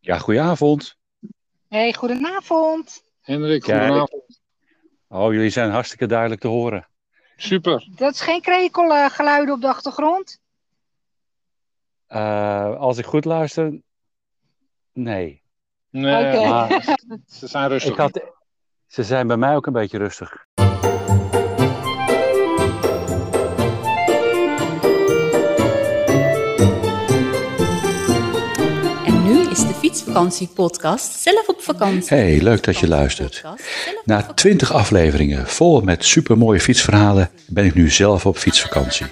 Ja, goedenavond. Hey, goedenavond. Hendrik, Ja, goedenavond. Oh, jullie zijn hartstikke duidelijk te horen. Super. Dat is geen krekelgeluiden op de achtergrond? Eh, als ik goed luister, nee. Nee. Maar ze zijn rustig. ik had, ze zijn bij mij ook een beetje rustig. Is de Fietsvakantie-podcast zelf op vakantie. Hey, leuk dat je luistert. Podcast Na. 20 afleveringen vol met supermooie fietsverhalen ben ik nu zelf op fietsvakantie.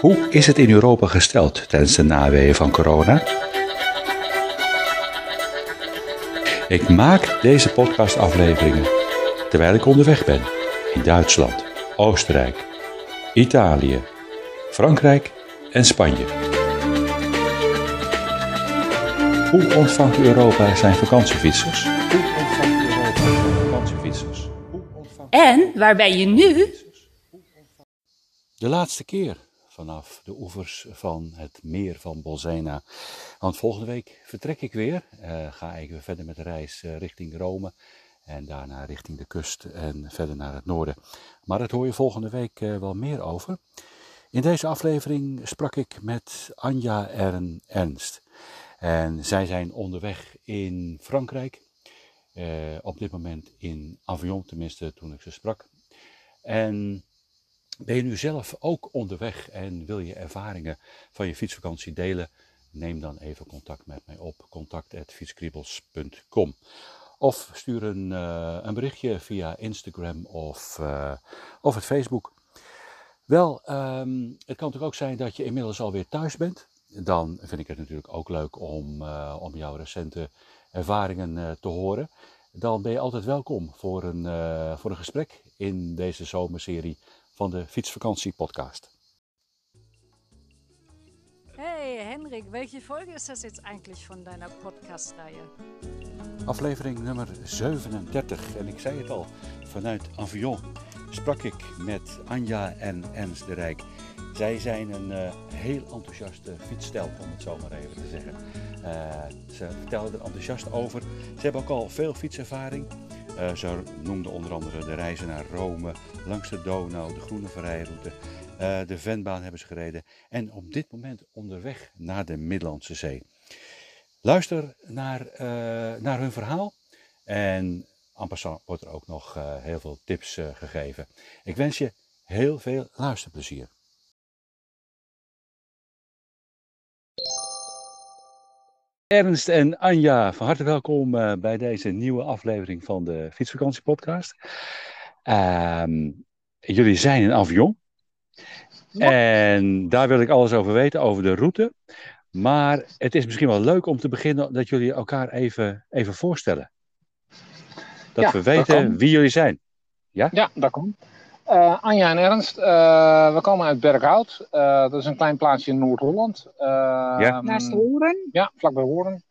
Hoe is het in Europa gesteld tijdens de naweeën van corona? Ik maak deze podcastafleveringen terwijl ik onderweg ben in Duitsland, Oostenrijk, Italië, Frankrijk en Spanje. Hoe ontvangt Europa zijn vakantiefietsers? Hoe ontvangt Europa zijn vakantiefietsers? Ontvangt En waar ben je nu? De laatste keer vanaf de oevers van het meer van Bolsena. Want volgende week vertrek ik weer. Eh, ga ik weer verder met de reis eh, richting Rome. En daarna richting de kust en verder naar het noorden. Maar dat hoor je volgende week eh, wel meer over. In deze aflevering sprak ik met Anja en Ernst. En zij zijn onderweg in Frankrijk. Eh, op dit moment in Avignon, tenminste toen ik ze sprak. En ben je nu zelf ook onderweg en wil je ervaringen van je fietsvakantie delen? Neem dan even contact met mij op, contact.fietskriebels.com. Of stuur een, eh, een berichtje via Instagram of, eh, of het Facebook. Wel, ehm, het kan natuurlijk ook zijn dat je inmiddels alweer thuis bent. Dan vind ik het natuurlijk ook leuk om, eh, om jouw recente ervaringen eh, te horen. Dan ben je altijd welkom voor een, eh, voor een gesprek in deze zomerserie van de Fietsvakantie Podcast. Hey Henrik, welche Folge ist das jetzt eigentlich von deiner Podcast-Reihe? Aflevering nummer 37. En ik zei het al, vanuit Avignon sprak ik met Anja en Ernst de Rijk. Zij zijn een eh, heel enthousiaste fietsstel, om het zo maar even te zeggen. Eh, ze vertelden er enthousiast over. Ze hebben ook al veel fietservaring. Eh, ze noemden onder andere de reizen naar Rome, langs de Donau, de Groene Vrijroute. Eh, de Venbaan hebben ze gereden. En op dit moment onderweg naar de Middellandse Zee. Luister naar, naar hun verhaal. En en passant wordt er ook nog eh, heel veel tips eh, gegeven. Ik wens je heel veel luisterplezier. Ernst en Anja, van harte welkom eh, bij deze nieuwe aflevering van de Fietsvakantie Podcast. Ehm, jullie zijn in Avignon. En daar wil ik alles over weten, over de route. Maar het is misschien wel leuk om te beginnen dat jullie elkaar even, even voorstellen. Dat Ja, we weten wie jullie zijn. Ja, dat komt. Eh, Anja en Ernst, eh, we komen uit Berkhout. Eh, dat is een klein plaatsje in Noord-Holland. Eh, Ja. Naast de horen? Ja, vlakbij Hoorn.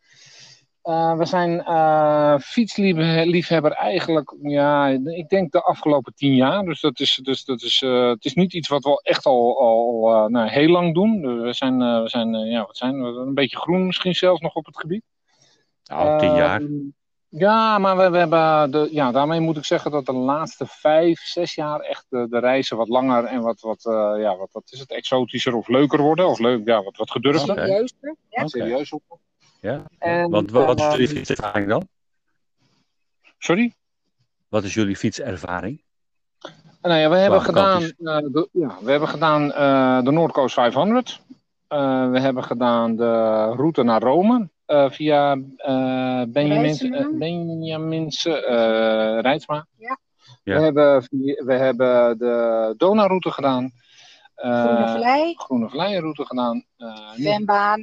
Eh, we zijn eh, fietsliefhebber eigenlijk, ja, ik denk de afgelopen tien jaar. Dus dat is, dus dat is, eh, het is niet iets wat we echt al, al eh, nou, heel lang doen. We zijn, eh, we zijn, eh, ja, wat zijn we? Een beetje groen misschien zelfs nog op het gebied. Nou, tien jaar. Ja, maar we, we hebben de, ja, daarmee moet ik zeggen dat de laatste vijf, zes jaar echt de, de reizen wat langer en wat, wat, eh, ja, wat, wat is het, exotischer of leuker worden. Of leuk, ja, wat, wat gedurfder. Oké. Serieuzer? Ja. Serieus op. Ja. En, wat is eh, jullie fietservaring dan? Sorry? Wat is jullie fietservaring? Nou ja, we hebben gedaan, eh, de, ja, we hebben gedaan eh, de Noordcoast 500. Eh, we hebben gedaan de route naar Rome via eh Reitsema? eh, Benjaminse eh Rijtsma. Ja. Ja. We, hebben, we hebben de Donauroute gedaan. Eh, Groene Vallei, Groene Vleienroute gedaan. Eh,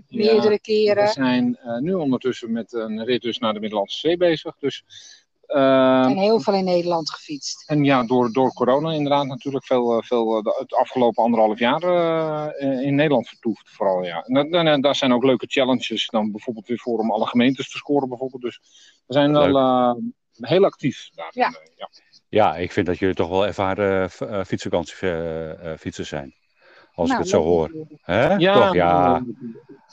Ja. meerdere we keren. zijn eh, nu ondertussen met een rit dus naar de Middellandse Zee bezig. Dus, En heel veel in Nederland gefietst. en ja, door, door corona inderdaad natuurlijk veel, eh, veel eh, de- het afgelopen anderhalf jaar eh, in Nederland vertoefd. Vooral, ja. En, en, en daar zijn ook leuke challenges dan bijvoorbeeld weer voor om alle gemeentes te scoren bijvoorbeeld. Dus we zijn wel eh, heel actief daar. Ja. Ja. Ja, ik vind dat jullie toch wel ervaren uh, fietsvakantiefietsers zijn. Als Nou, ik het zo hoor. Hè? Toch, ja.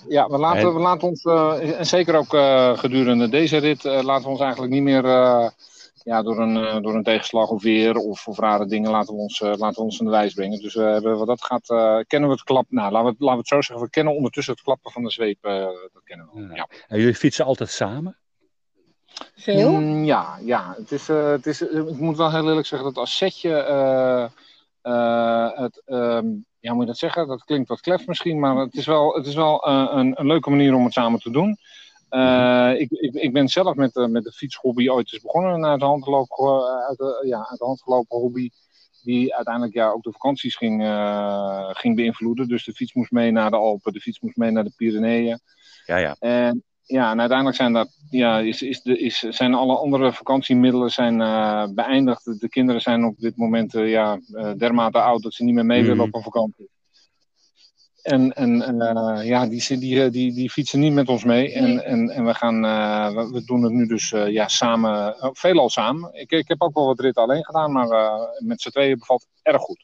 Ja, we laten, En- we laten ons, eh, en zeker ook eh, gedurende deze rit, eh, laten we ons eigenlijk niet meer eh, ja, door, een, eh, door een tegenslag of weer of, of rare dingen laten we ons, eh, laten we ons aan de wijs brengen. Dus we hebben, wat dat gaat, eh, kennen we het klap. Nou, laten we, het- laten we het zo zeggen, we kennen ondertussen het klappen van de zweep. eh, dat kennen we. wel. Ja. Ja. En jullie fietsen altijd samen? Veel? Mm, ja, ja. Het is, eh, het is, ik moet wel heel eerlijk zeggen dat als setje. eh, eh, het, ehm, ja, moet je dat zeggen? Dat klinkt wat klef misschien, maar het is wel, het is wel eh, een, een leuke manier om het samen te doen. Eh, ik, ik, ik ben zelf met, eh, met de fietshobby ooit eens begonnen uit de hand gelopen, uit de, ja, uit de hand gelopen hobby. Die uiteindelijk ja, ook de vakanties ging, ging beïnvloeden. Dus de fiets moest mee naar de Alpen, de fiets moest mee naar de Pyreneeën. Ja, ja. En, ja, en uiteindelijk zijn, dat, ja, is, is de, is, zijn alle andere vakantiemiddelen zijn, eh, beëindigd. De, de kinderen zijn op dit moment eh, ja, eh, dermate oud dat ze niet meer mee willen Mhm. op een vakantie. En, en eh, ja, die, die, die, die fietsen niet met ons mee. En, en, en we, gaan, eh, we, we doen het nu dus eh, ja, samen, veelal samen. Ik, ik heb ook wel wat ritten alleen gedaan, maar eh, met z'n tweeën bevalt erg goed.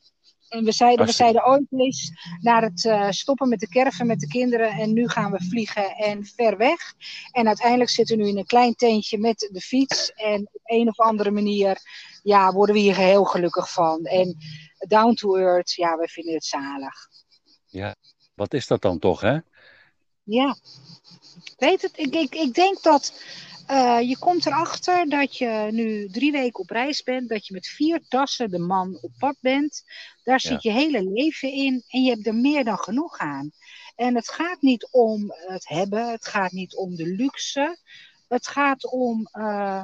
En we zeiden, we zeiden ooit eens naar het eh, stoppen met de caravan met de kinderen. En nu gaan we vliegen en ver weg. En uiteindelijk zitten we nu in een klein tentje met de fiets. En op een of andere manier ja, worden we hier heel gelukkig van. En down to earth, ja, we vinden het zalig. Wat is dat dan toch, hè? Ja, weet het, ik, ik, ik denk dat eh, je komt erachter dat je nu drie weken op reis bent, dat je met vier tassen de man op pad bent. Daar zit je hele leven in en je hebt er meer dan genoeg aan. En het gaat niet om het hebben, het gaat niet om de luxe, het gaat om, eh,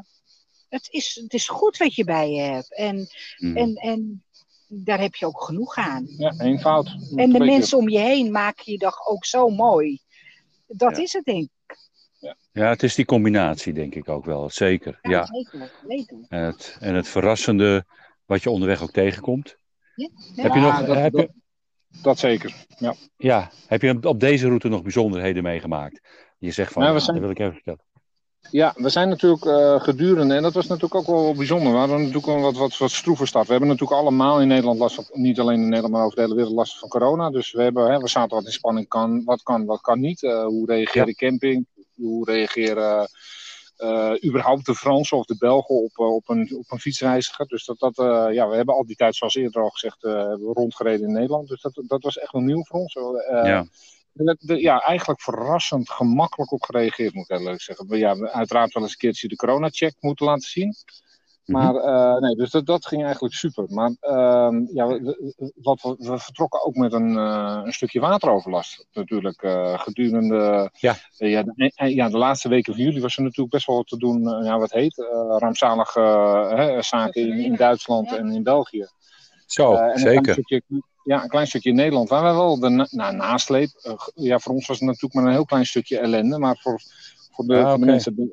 het, is, het is goed wat je bij je hebt. En, Mhm. en, en daar heb je ook genoeg aan. Ja, één fout. En de mensen om je heen maken je dag ook zo mooi. Dat Ja. is het, denk ik. Ja, het is die combinatie, denk ik ook wel. Zeker. Ja. zeker. zeker. En, het, en het verrassende wat je onderweg ook tegenkomt. Ja. Heb je nog, dat- heb je, Dat zeker. Ja. ja, heb je op deze route nog bijzonderheden meegemaakt? Je zegt van, Nou, we ja, zijn- dat wil ik even vertellen. Ja, we zijn natuurlijk eh, gedurende, en dat was natuurlijk ook wel bijzonder. We hadden natuurlijk een wat, wat, wat stroeve start. We hebben natuurlijk allemaal in Nederland last van, niet alleen in Nederland, maar over de hele wereld last van corona. Dus we, hebben, hè, we zaten wat in spanning, kan, wat kan, wat kan niet. Eh, hoe reageert de camping? Hoe reageren überhaupt de Fransen of de Belgen op, eh, op, een, op een fietsreiziger? Dus dat, dat, eh, ja, we hebben al die tijd, zoals eerder al gezegd, eh, rondgereden in Nederland. Dus dat, dat was echt wel nieuw voor ons. Eh, ja. ja, eigenlijk verrassend gemakkelijk op gereageerd, moet ik eerlijk zeggen. We, ja, uiteraard wel eens een keertje de corona-check moeten laten zien. Mhm. Maar eh, nee, dus dat, dat ging eigenlijk super. Maar ehm, ja, we, wat we, we vertrokken ook met een, eh, een stukje wateroverlast. Natuurlijk, eh, gedurende Ja. ja, de, ja, de laatste weken van juli was er natuurlijk best wel wat te doen. ja, wat heet, eh, rampzalige hè, zaken in, in Duitsland en in België. Zo, en een klein zeker. stukje, ja, een klein stukje in Nederland. Waar we wel de na, nou, nasleep. ja, voor ons was het natuurlijk maar een heel klein stukje ellende. Maar voor, voor, de, Ah, voor oké. de mensen.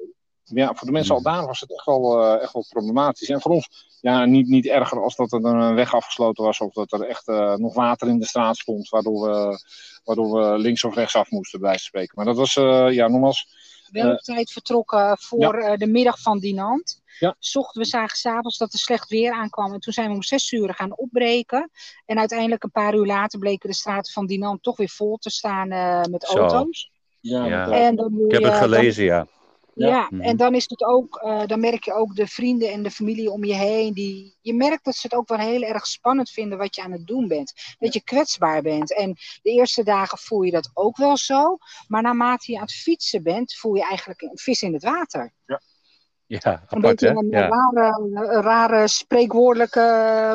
Ja, voor de mensen al daar was het echt wel, eh, echt wel problematisch. En voor ons ja, niet, niet erger als dat er een weg afgesloten was. Of dat er echt eh, nog water in de straat stond. Waardoor we, waardoor we links of rechts af moesten, bij van spreken. Maar dat was, eh, ja, nogmaals. Wel op tijd vertrokken voor eh, de middag van Dinant. Ja. Zochten we zagen s'avonds dat er slecht weer aankwam. En toen zijn we om zes uur gaan opbreken. En uiteindelijk een paar uur later bleken de straten van Dinant toch weer vol te staan eh, met Zo. auto's. Ja, Ja. En dan, Ik heb het dan- gelezen, ja. Ja, Mhm. en dan is het ook, eh, dan merk je ook de vrienden en de familie om je heen. Die, je merkt dat ze het ook wel heel erg spannend vinden wat je aan het doen bent. Dat je kwetsbaar bent. En de eerste dagen voel je dat ook wel zo. Maar naarmate je aan het fietsen bent, voel je eigenlijk een vis in het water. Ja, Een apart beetje hè? een Ja. rare, een rare spreekwoordelijke.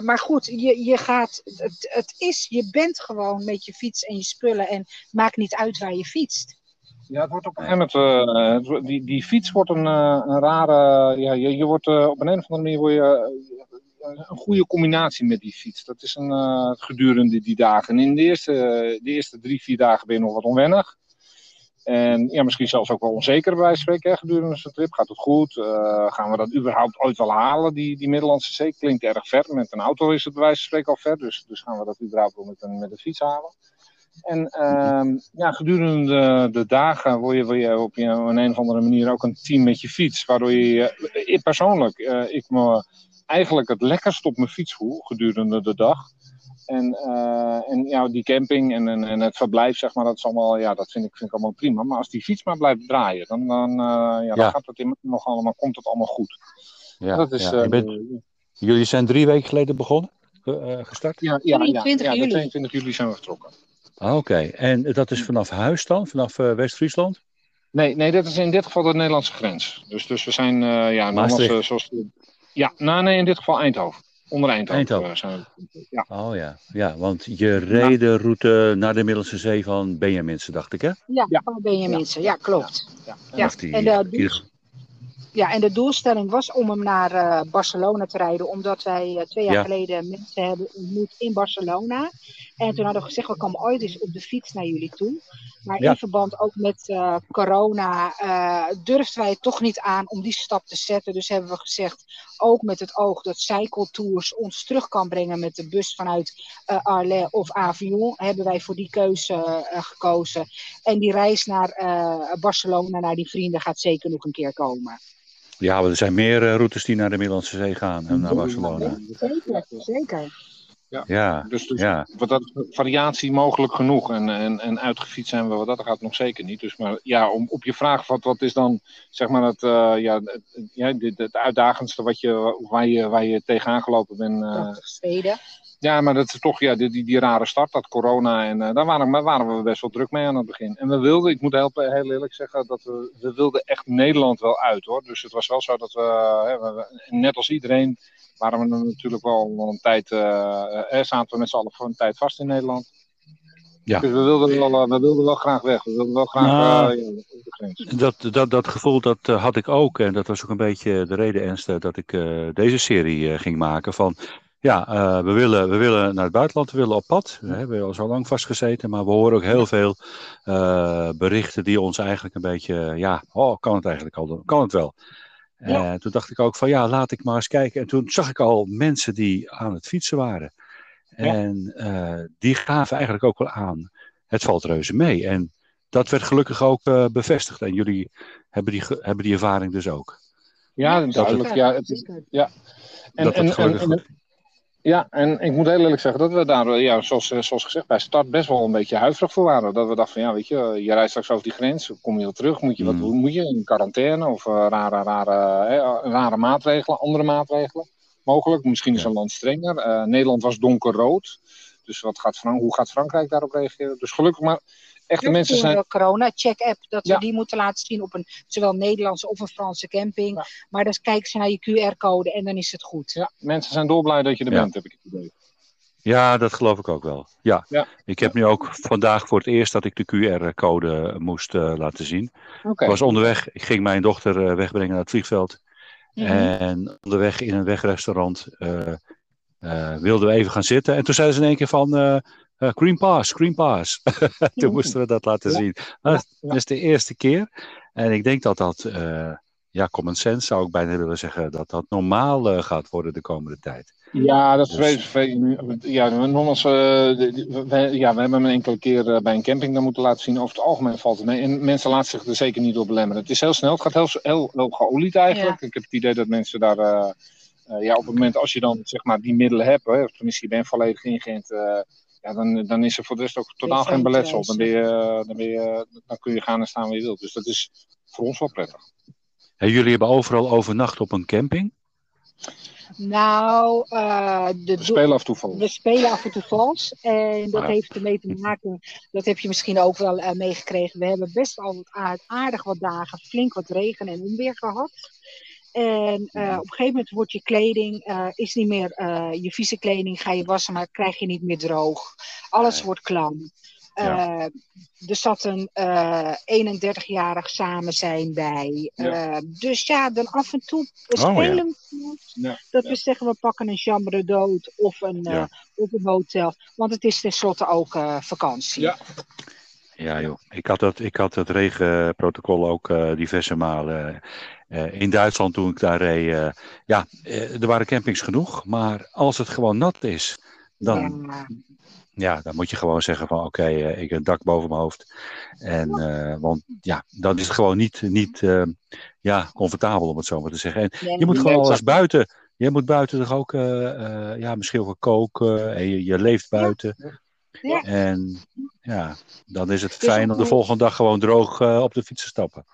Maar goed, je, je gaat. Het, het is, je bent gewoon met je fiets en je spullen. En het maakt niet uit waar je fietst. Ja, het wordt op een gegeven moment, eh, die, die fiets wordt een, eh, een rare, ja, je, je wordt eh, op een, een of andere manier word je, een goede combinatie met die fiets. Dat is een, gedurende die dagen. En in de eerste, de eerste drie, vier dagen ben je nog wat onwennig. En ja, misschien zelfs ook wel onzeker bij spreken hè, gedurende zo'n trip. Gaat het goed? Gaan we dat überhaupt ooit wel halen, die, die Middellandse Zee? Klinkt erg ver. Met een auto is het bij wijze van spreken al ver. Dus, dus gaan we dat überhaupt wel met een, met een fiets halen? En ehm, ja, gedurende de, de dagen word je, word je op je, op een, een of andere manier ook een team met je fiets. Waardoor je, eh, ik persoonlijk, eh, ik me eigenlijk het lekkerst op mijn fiets voel gedurende de dag. En, eh, en ja, die camping en, en, en het verblijf, zeg maar, dat is allemaal, ja, dat vind ik, vind ik allemaal prima. Maar als die fiets maar blijft draaien, dan, dan, eh, ja, dan Ja. gaat het in, nog allemaal, komt het allemaal goed. Ja, dat is, ja. eh, Je bent- jullie zijn drie weken geleden begonnen, gestart? ja, ja, ja, 23 ja, de juli. 22 juli zijn we vertrokken. Ah, Oké, en dat is vanaf huis dan, vanaf eh, West-Friesland? Nee, nee, dit is in dit geval de Nederlandse grens. Dus, dus we zijn, eh ja, eh, zoals... Ja, nou, nee, in dit geval Eindhoven. Onder Eindhoven, Eindhoven. eh, zijn we. Ja, Oh ja, ja, want je reed de route naar de Middellandse Zee van Benjaminse, dacht ik hè? Ja, Ja. van Benjaminsen. Ja, klopt. ja. Ja, die, en geval- Ja, en de doelstelling was om hem naar eh, Barcelona te rijden, omdat wij eh, twee jaar Ja. geleden mensen hebben ontmoet in Barcelona. En toen hadden we gezegd, we komen ooit eens op de fiets naar jullie toe. Maar Ja. in verband ook met eh, corona durfden wij het toch niet aan om die stap te zetten. Dus hebben we gezegd, ook met het oog dat Cycle Tours ons terug kan brengen met de bus vanuit Arles of Avion, hebben wij voor die keuze gekozen. En die reis naar Barcelona, naar die vrienden, gaat zeker nog een keer komen. Ja, er zijn meer eh, routes die naar de Middellandse Zee gaan en naar Barcelona. Zeker, zeker. Ja, Dus, dus ja. wat dat variatie mogelijk genoeg. En, en, en uitgefietst zijn we wat dat gaat nog zeker niet. Dus maar ja, om, op je vraag, wat, wat is dan zeg maar het, eh, ja, het, ja, dit- het uitdagendste wat je, waar, je, waar je tegenaan gelopen bent? eh, Prachtig steden. Ja, maar dat is toch ja, die, die, die rare start, dat corona. En eh, daar waren, maar waren we best wel druk mee aan het begin. En we wilden, ik moet heel, heel eerlijk zeggen, dat we, we wilden echt Nederland wel uit hoor. Dus het was wel zo dat we, hè, we- net als iedereen, waren we natuurlijk wel een tijd, eh, eh, zaten we met z'n allen voor een tijd vast in Nederland. Ja. Dus we wilden, wel, eh, we wilden wel graag weg. We wilden wel graag Nou, ja, de grens. Dat, dat, dat gevoel dat had ik ook. En dat was ook een beetje de reden, Ernst, dat ik deze serie ging maken. Van ja, eh, we, willen, we willen naar het buitenland, we willen op pad. We hebben al zo lang vastgezeten, maar we horen ook heel veel eh, berichten die ons eigenlijk een beetje, ja, oh, kan het eigenlijk al, kan het wel. Ja. En toen dacht ik ook van ja, laat ik maar eens kijken. En toen zag ik al mensen die aan het fietsen waren. Ja. En eh, die gaven eigenlijk ook wel aan, het valt reuze mee. En dat werd gelukkig ook eh, bevestigd. En jullie hebben die, hebben die ervaring dus ook. Ja, Ja, duidelijk. Ja, het is, zeker. ja. En, dat en, het en, gelukkig... en- Ja, en ik moet heel eerlijk zeggen dat we daar, eh, ja, zoals, eh, zoals gezegd, bij start best wel een beetje huiverig voor waren. Dat we dachten van, ja, weet je, je rijdt straks over die grens, kom je weer terug, moet je wat Mm. Moet je in quarantaine of eh, rare, rare, eh, rare maatregelen, andere maatregelen mogelijk? Misschien is een land strenger. Eh, Nederland was donkerrood, dus wat gaat Frank, hoe gaat Frankrijk daarop reageren? Dus gelukkig maar, echte mensen zijn... de corona-check-app, dat Ja. we die moeten laten zien op een zowel Nederlandse of een Franse camping. Ja. Maar dan kijken ze naar je QR-code en dan is het goed. Ja, mensen zijn dolblij dat je er Ja. bent, heb ik het idee. Ja, dat geloof ik ook wel. Ja. Ja. Ik heb nu ook vandaag voor het eerst dat ik de QR-code moest eh, laten zien. Oké. Ik was onderweg, ik ging mijn dochter eh, wegbrengen naar het vliegveld. Mhm. En onderweg in een wegrestaurant eh, eh, wilden we even gaan zitten. En toen zeiden ze in één keer van eh eh, Green Pass, Green Pass. toen moesten we dat laten Ja. zien. Dat, is de eerste keer. En ik denk dat dat, eh, ja, common sense zou ik bijna willen zeggen, dat dat normaal eh, gaat worden de komende tijd. Ja, dat is Dus- vervelend. Ja, nogmaals, we, ja, we hebben hem een enkele keer bij een camping dan moeten laten zien. Over het algemeen valt het mee. En mensen laten zich er zeker niet door belemmeren. Het is heel snel, het gaat heel, heel, heel geolied eigenlijk. Ik heb het idee dat mensen daar, ja, op het moment als je dan zeg maar die middelen hebt, hè, of tenminste je bent volledig ingeënt, eh, ja, dan, dan is er voor de rest ook totaal Geen beletsel. Dan, ben je, dan, ben je, dan kun je gaan en staan waar je wilt. Dus dat is voor ons wel prettig. En jullie hebben overal overnacht op een camping? Nou, eh, de We spelen af en toe. We spelen af en toe vals. En dat Ah. heeft ermee te maken, dat heb je misschien ook wel eh, meegekregen. We hebben best wel wat aard- aardig wat dagen, flink wat regen en onweer gehad. En eh, op een gegeven moment wordt je kleding, eh, is niet meer eh, je vieze kleding, ga je wassen, maar krijg je niet meer droog. Alles Nee. wordt klam. Ja. Eh, er zat een eh 31-jarig samen zijn bij. Ja. Eh, dus ja, dan af en toe Oh, ja. spelen Ja, dat ja. we zeggen, we pakken een chambre dood of een, eh, of een hotel. Want het is tenslotte ook eh, vakantie. Ja. Ja, joh. Ik had, dat, ik had het regenprotocol ook eh, diverse malen. Eh, in Duitsland toen ik daar reed. eh, ja, eh, er waren campings genoeg. Maar als het gewoon nat is, dan, Ja. ja, dan moet je gewoon zeggen van oké, ik heb een dak boven mijn hoofd. En, want ja, dan is het gewoon niet, niet ja, comfortabel om het zo maar te zeggen. En je moet gewoon eens buiten, Jij moet buiten toch ook, ja, misschien wel koken en je, je leeft buiten. Ja. En ja, dan is het fijn om de volgende dag gewoon droog op de fiets te stappen.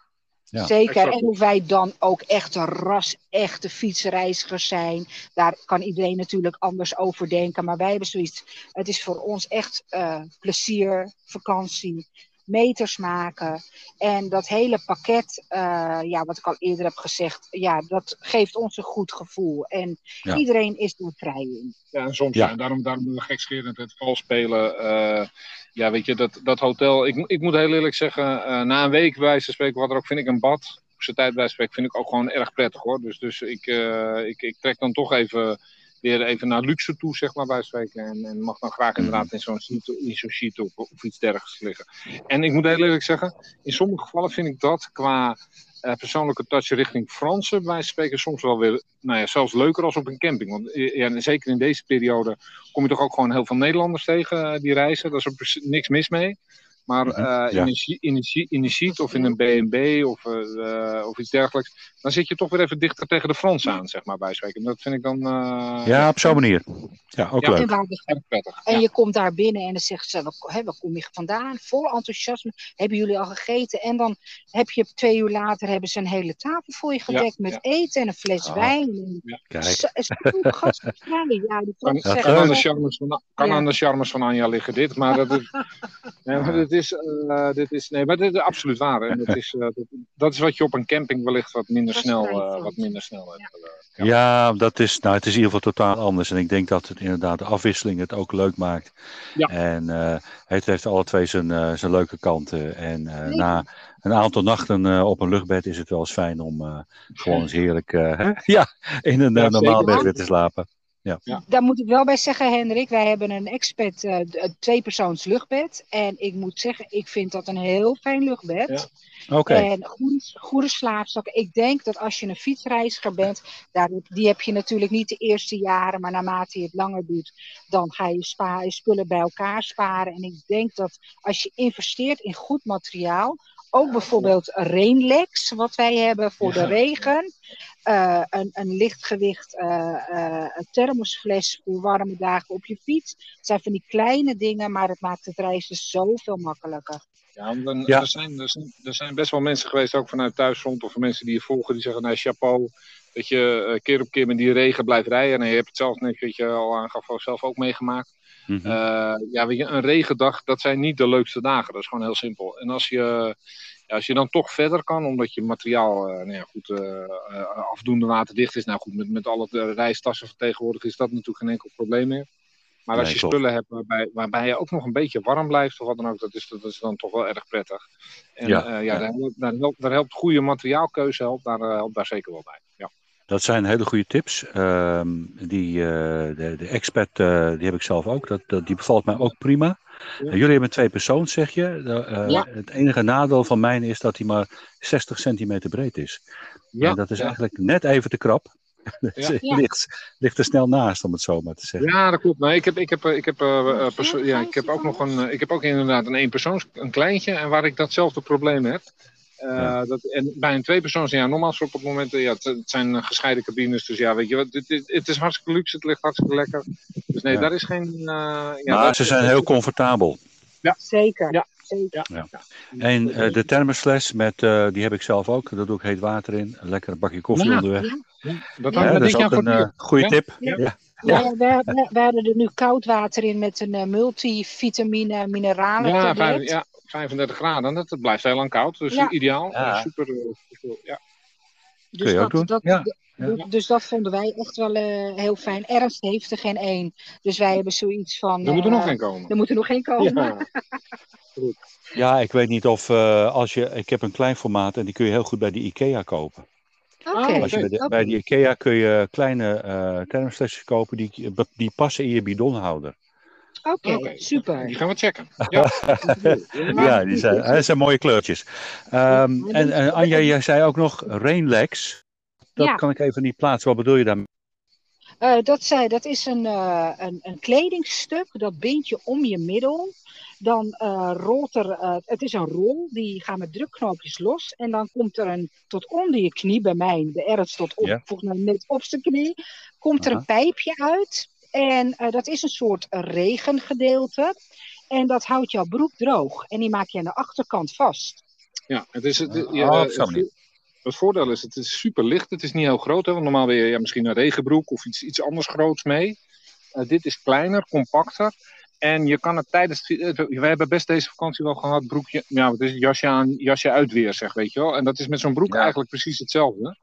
Ja. Zeker. exact. En of wij dan ook echt een ras, echte fietsreizigers zijn. Daar kan iedereen natuurlijk anders over denken. Maar wij hebben zoiets. Het is voor ons echt eh, plezier, vakantie, meters maken. En dat hele pakket, eh, ja, wat ik al eerder heb gezegd, ja, dat geeft ons een goed gevoel. En Ja. iedereen is er vrij in. Ja, en soms, Ja. ja. daarom, daarom doen we gekscherend het vals spelen. eh, ja, weet je, dat, dat hotel. Ik, ik moet heel eerlijk zeggen, eh, na een week bij wijze spreken, wat er ook vind ik een bad. Op zijn tijd bij spreken vind ik ook gewoon erg prettig hoor. Dus, dus ik, eh, ik, ik trek dan toch even weer even naar luxe toe, zeg maar, bij spreken. En, en mag dan graag inderdaad in zo'n zo'n sheet of, of iets dergelijks liggen. En ik moet heel eerlijk zeggen, in sommige gevallen vind ik dat qua eh, persoonlijke touch richting Fransen, bij spreken, soms wel weer, nou ja, zelfs leuker als op een camping. Want eh, ja, zeker in deze periode kom je toch ook gewoon heel veel Nederlanders tegen eh, die reizen. Daar is precies niks mis mee. Maar Mhm, eh, ja. in, een, in, een, in een sheet of in een B&B of, eh, eh, of iets dergelijks, dan zit je toch weer even dichter tegen de Fransen aan, zeg maar, bij spreken. Dat vind ik dan eh, Ja, op zo'n manier. Ja, ook Ja. leuk. En, prettig. en Ja. je komt daar binnen en dan zegt ze, waar, hè, waar kom je vandaan? Vol enthousiasme. Hebben jullie al gegeten? En dan heb je twee uur later hebben ze een hele tafel voor je gedekt met ja. eten en een fles Ah. wijn. Kijk. Zo-. Ja, die Kan, kan, zeggen aan de charmes van, kan aan de charmes van Anja liggen dit, maar dat is, maar is, eh, dit is, nee, maar dit is absoluut waar. En dat, is, eh, dat, dat is wat je op een camping wellicht wat minder Dat snel, eh, wat minder snel hebt. eh. Ja. Ja, dat is, nou, het is in ieder geval totaal anders. En ik denk dat het inderdaad de afwisseling het ook leuk maakt. Ja. En eh, het heeft alle twee zijn, eh, zijn leuke kanten. En eh, na een aantal nachten eh, op een luchtbed is het wel eens fijn om eh, gewoon eens heerlijk eh, hè? ja, in een Ja, normaal bed weer te slapen. Daar moet ik wel bij zeggen, Hendrik. Wij hebben een expert eh, d- een tweepersoons luchtbed. En ik moet zeggen, ik vind dat een heel fijn luchtbed. Oké, En goede, goede slaapzakken. Ik denk dat als je een fietsreiziger bent, daar, die heb je natuurlijk niet de eerste jaren, maar naarmate je het langer doet, dan ga je, spa, je spullen bij elkaar sparen. En ik denk dat als je investeert in goed materiaal, ook bijvoorbeeld Rainlex, wat wij hebben voor de regen, eh, een, een lichtgewicht eh, eh, een thermosfles voor warme dagen op je fiets. Het zijn van die kleine dingen, maar het maakt het reizen zoveel makkelijker. Ja, want dan, Ja. Er, zijn, er, zijn, er zijn best wel mensen geweest, ook vanuit thuisfront of van mensen die je volgen, die zeggen, nou chapeau, dat je keer op keer met die regen blijft rijden. En je hebt het zelf net, wat je al aangaf, zelf ook meegemaakt. Mhm. Eh, ja, weet je, een regendag, dat zijn niet de leukste dagen. Dat is gewoon heel simpel. En als je, ja, als je dan toch verder kan, omdat je materiaal eh, nou ja, goed, eh, afdoende waterdicht is. Nou goed, met, met alle reistassen van tegenwoordig is dat natuurlijk geen enkel probleem meer. Maar als Nee, je spullen hebt waarbij, waarbij je ook nog een beetje warm blijft, of wat dan ook, dat is, dat is dan toch wel erg prettig. En Ja, ja. Daar, helpt, daar, helpt, goede materiaalkeuze helpt daar, helpt daar zeker wel bij. Ja. Dat zijn hele goede tips. Ehm, die, eh, de, de expert, eh, die heb ik zelf ook. Dat, dat, die bevalt mij ook prima. Ja. Jullie hebben twee persoons, zeg je. Eh, Ja. Het enige nadeel van mijn is dat hij maar 60 centimeter breed is. en dat is ja. eigenlijk net even te krap. Dus Ja. het Ja. ligt, ligt er snel naast, om het zo maar te zeggen. Ja, dat klopt. Nee, ik, heb, ik, heb, ik, heb, ja, ik heb ook nog een. Ik heb ook inderdaad een eenpersoons, een kleintje, en waar ik datzelfde probleem heb. Eh, Ja. dat, en bij een tweepersoons, ja, nogmaals op het moment, eh, ja, het, het zijn eh, gescheiden cabines, dus ja, weet je wat, het, het, het is hartstikke luxe, het ligt hartstikke lekker. Dus nee, Ja. daar is geen. eh, ja, maar daar- ze zijn heel comfortabel. Zeker. Ja. Zeker. En eh, de thermosfles, met, eh, die heb ik zelf ook. Daar doe ik heet water in. Lekker een bakje koffie Ja. onderweg. Dat Ja, dat is ook een goede Ja. tip. Ja. Ja. Ja, we, we, we hadden er nu koud water in met een eh, multivitamine mineralen Ja, vijf- ja, 35 graden, dat, dat blijft heel lang koud, dus Ja. ideaal. Ja. Eh, super, eh, super, ja. Dus Kun je ook dat, doen. dat, Ja. Dus dat vonden wij echt wel eh, heel fijn. Ernst heeft er geen één. Dus wij hebben zoiets van. Er moet er eh, nog een komen. Er moet er nog één komen. Ja. Ja, ik weet niet of eh, als je. Ik heb een klein formaat en die kun je heel goed bij de IKEA kopen. Oké. Als je bij, de, oké. bij de IKEA kun je kleine eh thermosflesjes kopen die, die passen in je bidonhouder. Oké, super. Die gaan we checken. Ja. Ja, die zijn, dat zijn mooie kleurtjes. Ehm, en en Anja, jij zei ook nog Rainlex. Dat Ja. kan ik even niet plaatsen. Wat bedoel je daarmee? Eh, dat, zei, dat is een, eh, een, een kledingstuk, dat bind je om je middel. Dan eh, rolt er, eh, het is een rol, die gaat met drukknopjes los. En dan komt er een, tot onder je knie, bij mij, de erts tot op, Ja. volgens mij net op zijn knie, komt er een pijpje uit. En eh, dat is een soort regengedeelte. En dat houdt jouw broek droog. En die maak je aan de achterkant vast. Ja, het is het, Oh, ja, zo'n het, het voordeel is, het is super licht. Het is niet heel groot. Hè, want normaal ben je ja, misschien een regenbroek of iets, iets anders groots mee. Eh, dit is kleiner, compacter. En je kan het tijdens. het- eh, We hebben best deze vakantie wel gehad. Broekje. Ja, het is jasje aan, jasje uit weer, zeg, weet je wel. En dat is met zo'n broek Ja. eigenlijk precies hetzelfde.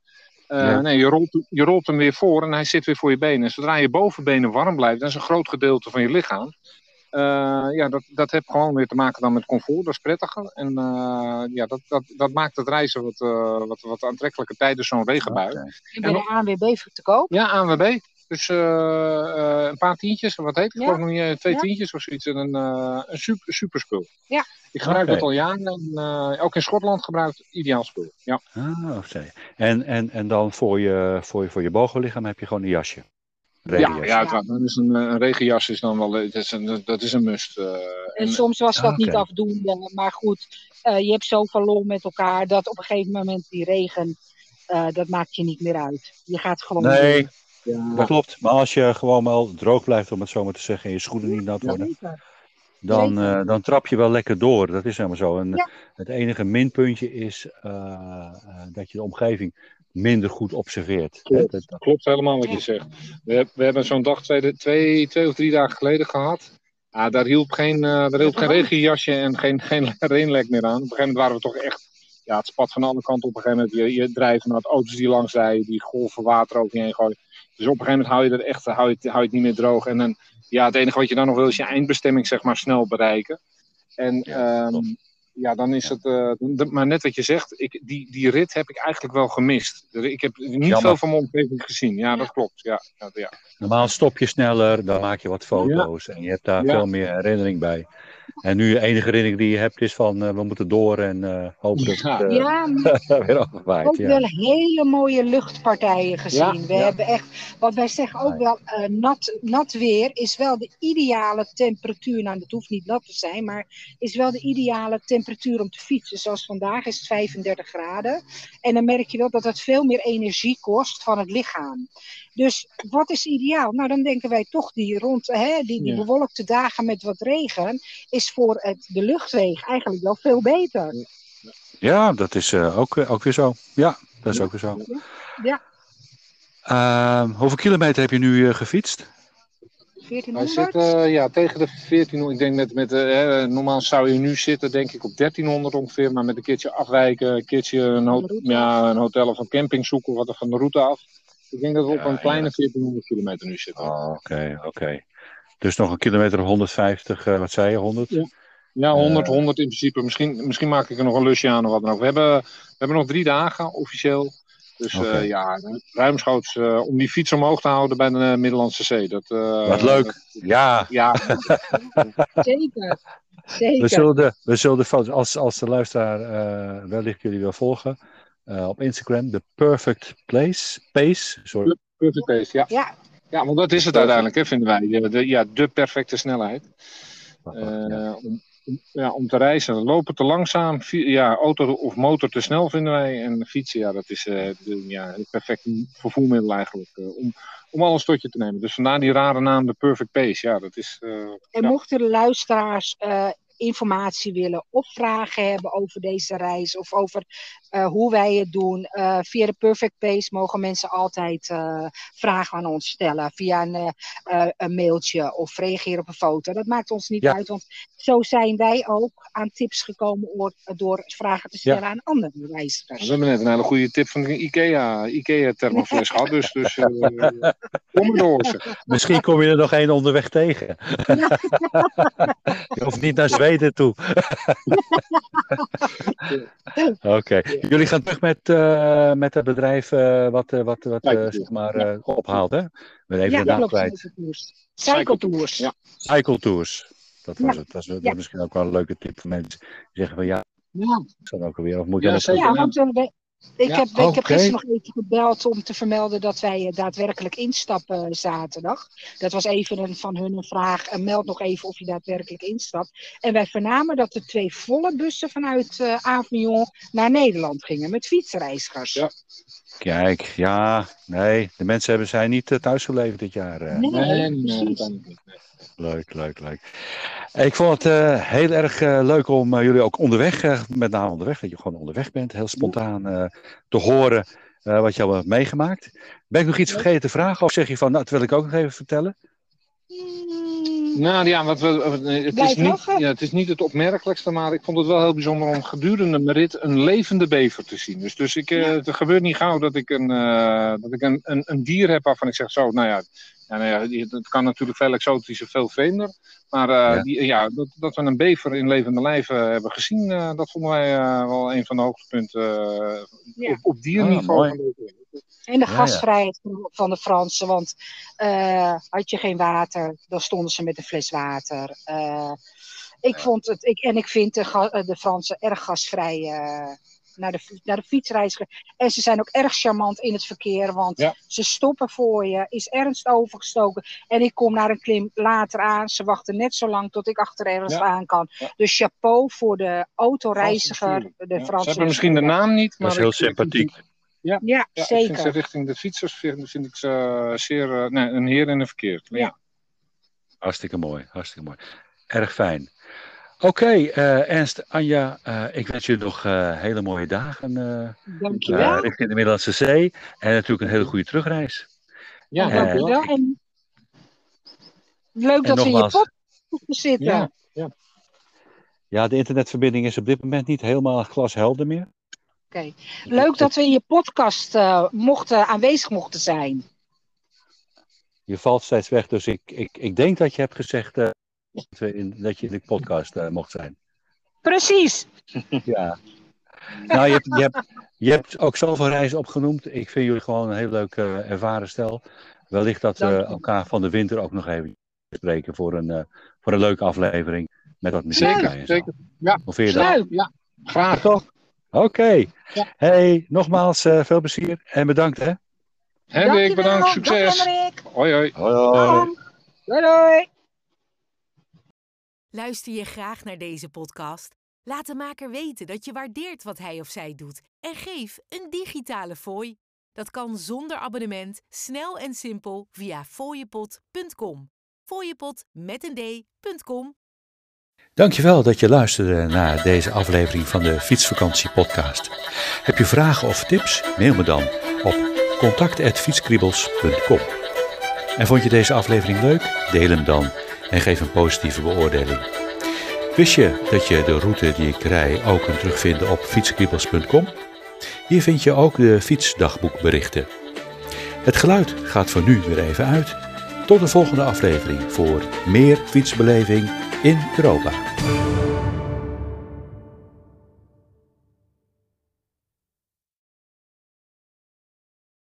Eh, Ja. Nee, je rolt, je rolt hem weer voor en hij zit weer voor je benen. En zodra je bovenbenen warm blijft, dat is een groot gedeelte van je lichaam. Eh, ja, dat, dat heeft gewoon weer te maken dan met comfort. Dat is prettiger. En eh, ja, dat, dat, dat maakt het reizen wat, eh, wat, wat aantrekkelijker tijdens zo'n regenbui. Oké. En bij de ANWB te koop. Ja, ANWB. Dus eh, eh, een paar tientjes, wat heet het? Ik Ja. geloof nog niet, eh, twee Ja. tientjes of zoiets. En een, eh, een super, super spul. Ja. Ik gebruik Oké. het al jaren. En, eh, ook in Schotland gebruikt ideaal spul. Ja. Ah, je. En, en, en dan voor je, voor je, voor je bovenlichaam heb je gewoon een jasje. Ja, Regenjasje. ja, uiteraard. Dan is een, een regenjas is dan wel, dat is een, dat is een must. eh. En soms was dat Ah, niet oké. afdoende. Maar goed, eh, je hebt zoveel lol met elkaar dat op een gegeven moment die regen, eh, dat maakt je niet meer uit. Je gaat gewoon Nee, door. Ja, dat klopt. Maar als je gewoon wel droog blijft, om het zo maar te zeggen, en je schoenen niet nat worden, dan, eh, dan trap je wel lekker door. Dat is helemaal zo. En Ja. het enige minpuntje is eh, eh, dat je de omgeving minder goed observeert. Klopt. dat- dat- klopt helemaal wat Ja. je zegt. We, we hebben zo'n dag twee, twee, twee of drie dagen geleden gehad. Ah, daar hielp geen, eh, daar hielp geen Ja. regenjasje en geen, geen reenlek meer aan. Op een gegeven moment waren we toch echt... Ja, het spat van alle kanten op een gegeven moment. Je, je drijven naar auto's die langs rijden, die golven water over je heen gooien. Dus op een gegeven moment hou je, er echt, hou je, het- hou je het niet meer droog. En dan, ja, het enige wat je dan nog wil is je eindbestemming zeg maar snel bereiken. En Ja. Ja, dan is Ja. het. eh, maar net wat je zegt, ik, die, die rit heb ik eigenlijk wel gemist. Ik heb niet Jammer. veel van mijn omgeving gezien. Ja, dat klopt. Ja, ja, ja. Normaal stop je sneller, dan maak je wat foto's en je hebt daar Ja. veel meer herinnering bij. En nu de enige herinnering die je hebt is van eh, we moeten door en eh, hopen dat Ja. het Ja, maar weer afwaait. ook Ja. wel hele mooie luchtpartijen gezien. Ja, we ja. hebben echt, wat wij zeggen ook wel, eh, nat, nat weer is wel de ideale temperatuur. Nou, dat hoeft niet nat te zijn, maar is wel de ideale temperatuur om te fietsen. Zoals vandaag is het 35 graden. En dan merk je wel dat het veel meer energie kost van het lichaam. Dus wat is ideaal? Nou, dan denken wij toch die rond, hè, die, die Ja. bewolkte dagen met wat regen, is voor het, de luchtweg eigenlijk wel veel beter. Ja, dat is eh, ook, eh, ook weer zo. Ja, dat is ook weer zo. Ja. Ehm, hoeveel kilometer heb je nu eh, gefietst? Wij 1400? zitten ja, tegen de 1400. Ik denk met, met eh, hè, normaal zou je nu zitten, denk ik, op 1300 ongeveer. Maar met een keertje afwijken, een keertje een, ho- ja, een hotel of een camping zoeken, wat er van de route af. Ik denk dat we op een kleine ja. 1400 kilometer nu zitten. Oh, Oké, oké. Dus nog een kilometer of 150, eh, wat zei je, 100? Ja. Ja, 100, Eh. 100 in principe. Misschien, misschien maak ik er nog een lusje aan of wat dan ook. We hebben, we hebben nog drie dagen officieel. Dus eh, ja, ruimschoots eh, om die fiets omhoog te houden bij de eh, Middellandse Zee. Dat, eh, Wat leuk. dat- Ja, ja, Zeker. we Zeker. zullen de, we zullen de foto's, als, als de luisteraar eh, wellicht jullie wil volgen, eh, op Instagram, the perfect place, pace, sorry. perfect pace, ja. Ja, Ja, want dat is het uiteindelijk, hè, vinden wij. De, de- ja, de perfecte snelheid. Eh, om- ja, om te reizen. Lopen te langzaam, ja, auto of motor te snel vinden wij. En fietsen, ja, dat is eh, de, ja, het perfecte vervoermiddel eigenlijk. eh, om, om alles tot je te nemen. Dus vandaar die rare naam, de Perfect Pace. Ja, dat is... eh, en ja. mochten de luisteraars informatie willen of vragen hebben over deze reis of over eh, hoe wij het doen, eh, via de Perfect Pace mogen mensen altijd eh, vragen aan ons stellen. Via een, een mailtje of reageren op een foto. Dat maakt ons niet Ja. uit, want zo zijn wij ook aan tips gekomen oor- door vragen te stellen aan andere reizigers. We hebben net een hele goede tip van de IKEA, IKEA thermofles gehad. Dus, dus eh, kom door. Misschien kom je er nog één onderweg tegen. je hoeft niet naar Zweden toe. Oké, jullie gaan terug met, eh, met het bedrijf eh, wat, eh, wat, wat eh, Cycle zeg maar, eh, ophaalt, hè? We even ja, de naam klopt. kwijt. Cycletours. Cycletours. Ja. Cycle Tours. Dat was Ja. het. Dat is, dat is Ja. misschien ook wel een leuke tip voor mensen die zeggen van ja, Ja. ook alweer? Of moet je Ja, dat zeker. Ja, want we, Ik, Ja, heb, ik heb gisteren nog even gebeld om te vermelden dat wij eh, daadwerkelijk instappen zaterdag. Dat was even een, van hun een vraag. eh, meld nog even of je daadwerkelijk instapt. En wij vernamen dat er twee volle bussen vanuit eh Avignon naar Nederland gingen met fietsreizigers. Ja. Kijk, ja, nee, de mensen hebben zijn niet eh, thuis gebleven dit jaar. eh. Nee, Nee, nee. Leuk, leuk, leuk. Ik vond het eh, heel erg leuk om jullie ook onderweg, eh, met name onderweg, dat je gewoon onderweg bent, heel spontaan eh, te horen eh, wat je al hebt meegemaakt. Ben ik nog iets vergeten te vragen of zeg je van, nou, dat wil ik ook nog even vertellen? Nou ja, wat we, het, Blijf is niet, ja, het is niet het opmerkelijkste, maar ik vond het wel heel bijzonder om gedurende mijn rit een levende bever te zien. Dus, dus ik, eh, het gebeurt niet gauw dat ik, een, eh, dat ik een, een, een dier heb waarvan ik zeg zo, nou ja, ja, nou ja het kan natuurlijk veel exotischer, veel vreemder. Maar eh, Ja. Die, ja, dat, dat we een bever in levende lijven hebben gezien, eh, dat vonden wij eh, wel een van de hoogtepunten eh, Ja. op, op dierniveau. Ah. En de Ja, ja. gastvrijheid van de Fransen. Want eh, had je geen water, dan stonden ze met een fles water. Eh, ik vond het, ik, en ik vind de, eh, Fransen erg gastvrij eh, naar, de, naar de fietsreiziger. En ze zijn ook erg charmant in het verkeer. Want Ja. ze stoppen voor je, is ernst overgestoken. En ik kom naar een klim later aan. Ze wachten net zo lang tot ik achter ergens Ja. aan kan. Ja. Dus chapeau voor de autoreiziger. De Ja, Franse Ze hebben misschien de naam niet, maar Dat is heel sympathiek. Ja, Ja, ik vind ze zeker. richting de fietsers vind, vind ik ze eh, zeer eh, nee, een heer in een verkeer. Ja. Hartstikke mooi, hartstikke mooi. Erg fijn. Oké, eh, Ernst, Anja, eh, ik wens jullie nog eh, hele mooie dagen eh, Dankjewel. richting de Middellandse Zee. En natuurlijk een hele goede terugreis. Ja, Ja, dankjewel. En leuk dat we in je podcast zitten. Ja. Ja, de internetverbinding is op dit moment niet helemaal glashelder meer. Oké. Leuk dat we in je podcast eh, mochten, aanwezig mochten zijn. Je valt steeds weg, dus ik, ik, ik denk dat je hebt gezegd dat, we in, dat je in de podcast eh, mocht zijn. Precies. Ja. Nou, je hebt, je, hebt, je hebt ook zoveel reizen opgenoemd. Ik vind jullie gewoon een heel leuk eh, ervaren stel. Wellicht dat we elkaar van de winter ook nog even spreken voor een, eh, voor een leuke aflevering. Met wat muziek Zeker, zeker. Ja. Hoe vind je dat? Leuk. Ja, graag. Toch? Oké. Ja. Hey, nogmaals eh, veel plezier en bedankt hè. Hendrik, Dankjewel. bedankt. Dag, Succes. Hoi, hoi. Hoi. Dag. Doei doei. Luister je graag naar deze podcast? Laat de maker weten dat je waardeert wat hij of zij doet en geef een digitale fooi. Dat kan zonder abonnement, snel en simpel via fooiepot.com. Fooiepot met een d.com. Dankjewel dat je luisterde naar deze aflevering van de Fietsvakantie podcast. Heb je vragen of tips? Mail me dan op contact@fietskriebels.com. En vond je deze aflevering leuk? Deel hem dan en geef een positieve beoordeling. Wist je dat je de route die ik rij ook kunt terugvinden op fietskriebels.com? Hier vind je ook de fietsdagboekberichten. Het geluid gaat voor nu weer even uit. Tot de volgende aflevering voor meer fietsbeleving in Europa.